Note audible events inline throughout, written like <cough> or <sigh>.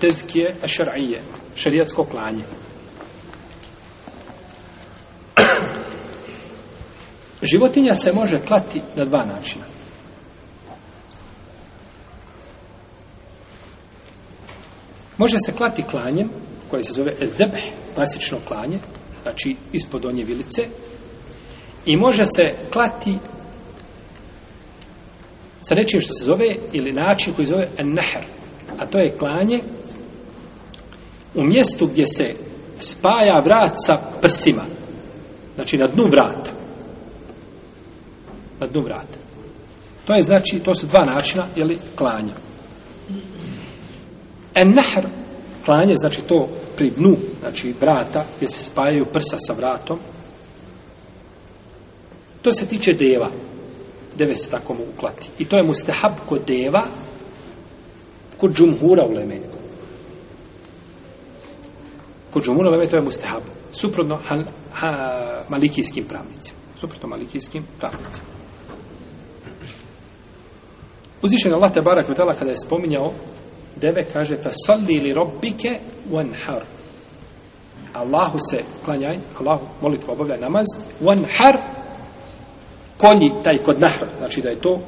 tezkije šar'ije, šarijatsko klanje. <clears throat> Životinja se može klati na dva načina. Može se klati klanjem, koje se zove ezebe, klasično klanje, znači ispod onje vilice, i može se klati sa nečim što se zove, ili način koji se zove enahar, a to je klanje u mjestu gdje se spaja vrat sa prsima. Znači na dnu vrata. Na dnu vrata. To je znači, to su dva načina, jeli, klanja. En nahr, klanje, znači to pri dnu, znači vrata, gdje se spajaju prsa sa vratom. To se tiče deva. Deve se tako mu uklati. I to je mustahab kod deva, kod džumhura u lemenju kod džumura leme to je mustahab suprotno han, ha, malikijskim pravnicima suprotno malikijskim pravnicima uzvišen Allah te barak vtala kada je spominjao deve kaže fa salli li robbike wanhar Allahu se klanjaj Allahu molitva obavljaj namaz wanhar konji taj kod nahr znači da je to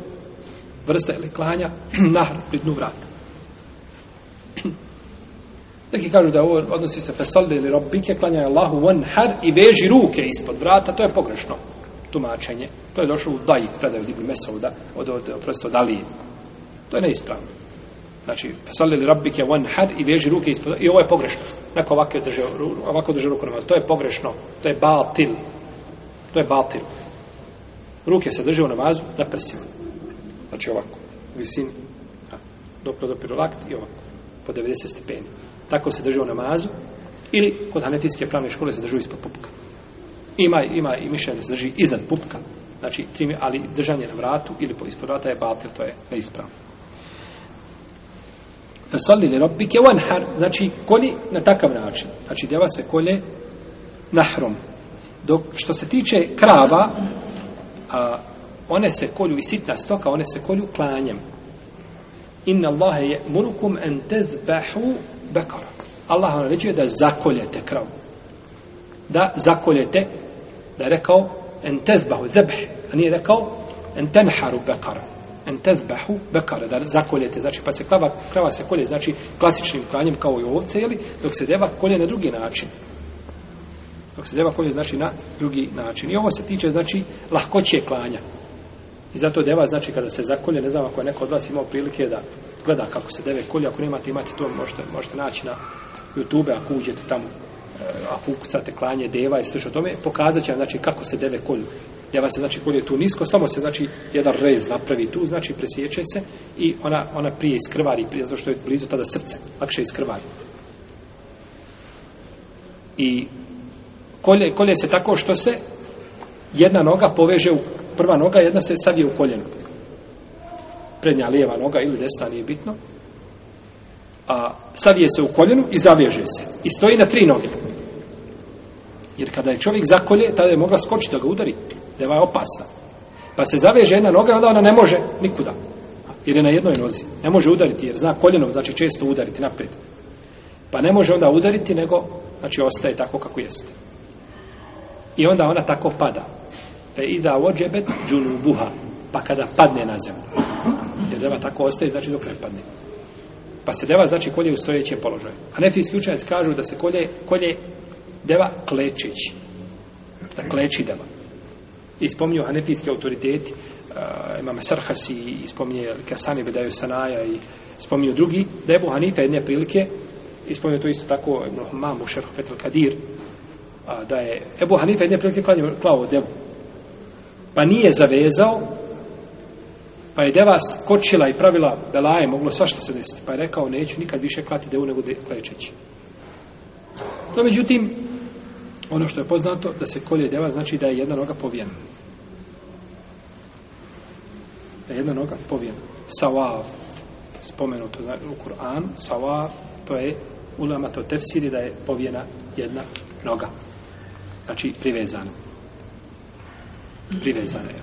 vrsta ili klanja <clears throat> nahr pri dnu vrata Neki kažu da ovo odnosi se fesalde ili robike, klanjaju Allahu onhar i veži ruke ispod vrata, to je pogrešno tumačenje. To je došlo u daj, predaju Dibni Mesovda, od, od, od, prosto Dali. To je neispravno. Znači, fesalde ili robike onhar i veži ruke ispod i ovo je pogrešno. Neko ovako drže, ovako drže ruku na vrata. To je pogrešno. To je batil. To je batil. Ruke se drže u namazu na prsima. Znači ovako, visin, dok do prilakt i ovako, po 90 stepeni tako se drži u namazu, ili kod hanefijske pravne škole se drži ispod pupka. Ima, ima i mišljenje da se drži iznad pupka, znači, trimi, ali držanje na vratu ili po ispod vrata je batel, to je neispravno. Fesalli li robbike wanhar, znači, koli na takav način. Znači, djeva se kolje nahrom. Dok, što se tiče krava, a, one se kolju i sitna stoka, one se kolju klanjem. Inna Allahe je murukum en tezbahu bekara. Allah vam ređuje da zakoljete kravu. Da zakoljete, da je rekao, entezbahu zebh, a nije rekao, entenharu bekara. Entezbahu bekara, da zakoljete, znači, pa se krava, krava se kolje, znači, klasičnim kranjem kao i ovce, jeli, dok se deva kolje na drugi način. Dok se deva kolje, znači, na drugi način. I ovo se tiče, znači, lahkoće klanja. I zato deva, znači, kada se zakolje, ne znam ako je neko od vas imao prilike da gleda kako se deve kolje, ako nemate, imate to, možete, možete naći na YouTube, ako uđete tamo, eh, ako ukucate klanje deva i slično tome, pokazat će vam, znači, kako se deve kolju. Deva se, znači, kolje tu nisko, samo se, znači, jedan rez napravi tu, znači, presjeće se i ona, ona prije iskrvari, prije, zato što je blizu tada srce, lakše iskrvari. I kolje, kolje se tako što se jedna noga poveže u prva noga, jedna se savije u koljeno. Prednja lijeva noga ili desna, nije bitno. A savije se u koljenu i zaveže se. I stoji na tri noge. Jer kada je čovjek zakolje, tada je mogla skočiti da ga udari. Deva je opasna. Pa se zaveže jedna noga, onda ona ne može nikuda. Jer je na jednoj nozi. Ne može udariti, jer zna koljenom, znači često udariti naprijed. Pa ne može onda udariti, nego znači ostaje tako kako jeste. I onda ona tako pada fe ida ođebet džunubuha, pa kada padne na zemlju. Jer deva tako ostaje, znači dok ne padne. Pa se deva znači kolje u stojećem položaju. A nefijski učenjac kažu da se kolje, kolje deva klečeći. Da kleči deva. I spominju hanefijski autoriteti, uh, imam Sarhasi, i spominje Kasani Bedaju Sanaja, i spominju drugi, da je Hanife jedne prilike, i spominju to isto tako, imam Mamu Šerhu Fetel Kadir, uh, da je Ebu Hanife jedne prilike klao, klao devu pa nije zavezao, pa je deva skočila i pravila belaje, moglo svašta se desiti, pa je rekao, neću nikad više klati devu nego de, klečeći. To međutim, ono što je poznato, da se kolje deva, znači da je jedna noga povijena. Da je jedna noga povijena. Savav, spomenuto znači, u Kur'anu, savav, to je ulama to tefsiri da je povijena jedna noga. Znači, privezana brine za nejo.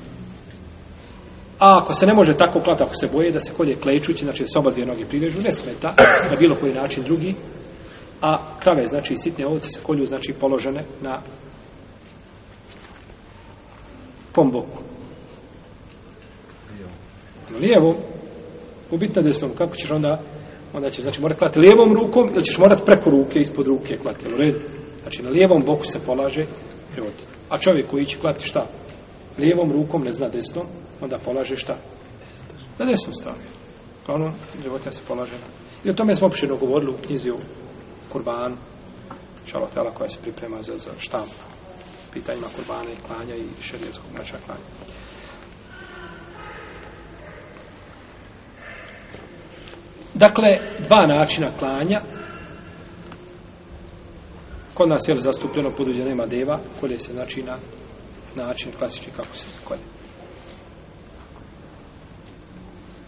A ako se ne može tako klati, ako se boje da se kolje klejčući, znači da se oba dvije noge privežu, ne smeta na bilo koji način drugi, a krave, znači sitne ovce se kolju, znači položene na kom boku. Na lijevom, u bitno desnom, kako ćeš onda, onda ćeš, znači, morati klati lijevom rukom, ili ćeš morati preko ruke, ispod ruke klati, red? Znači, na lijevom boku se polaže, evo, a čovjek koji će klati šta? lijevom rukom, ne zna desnom, onda polaže šta? Na desnu stranu. Ono, životinja se polaže na... I o tome smo opšteno govorili u knjizi o kurbanu, šalotela koja se priprema za, za štam pitanjima kurbana i klanja i šerijetskog načina klanja. Dakle, dva načina klanja kod nas je zastupljeno poduđe nema deva, koje se znači na način klasični kako se kolje.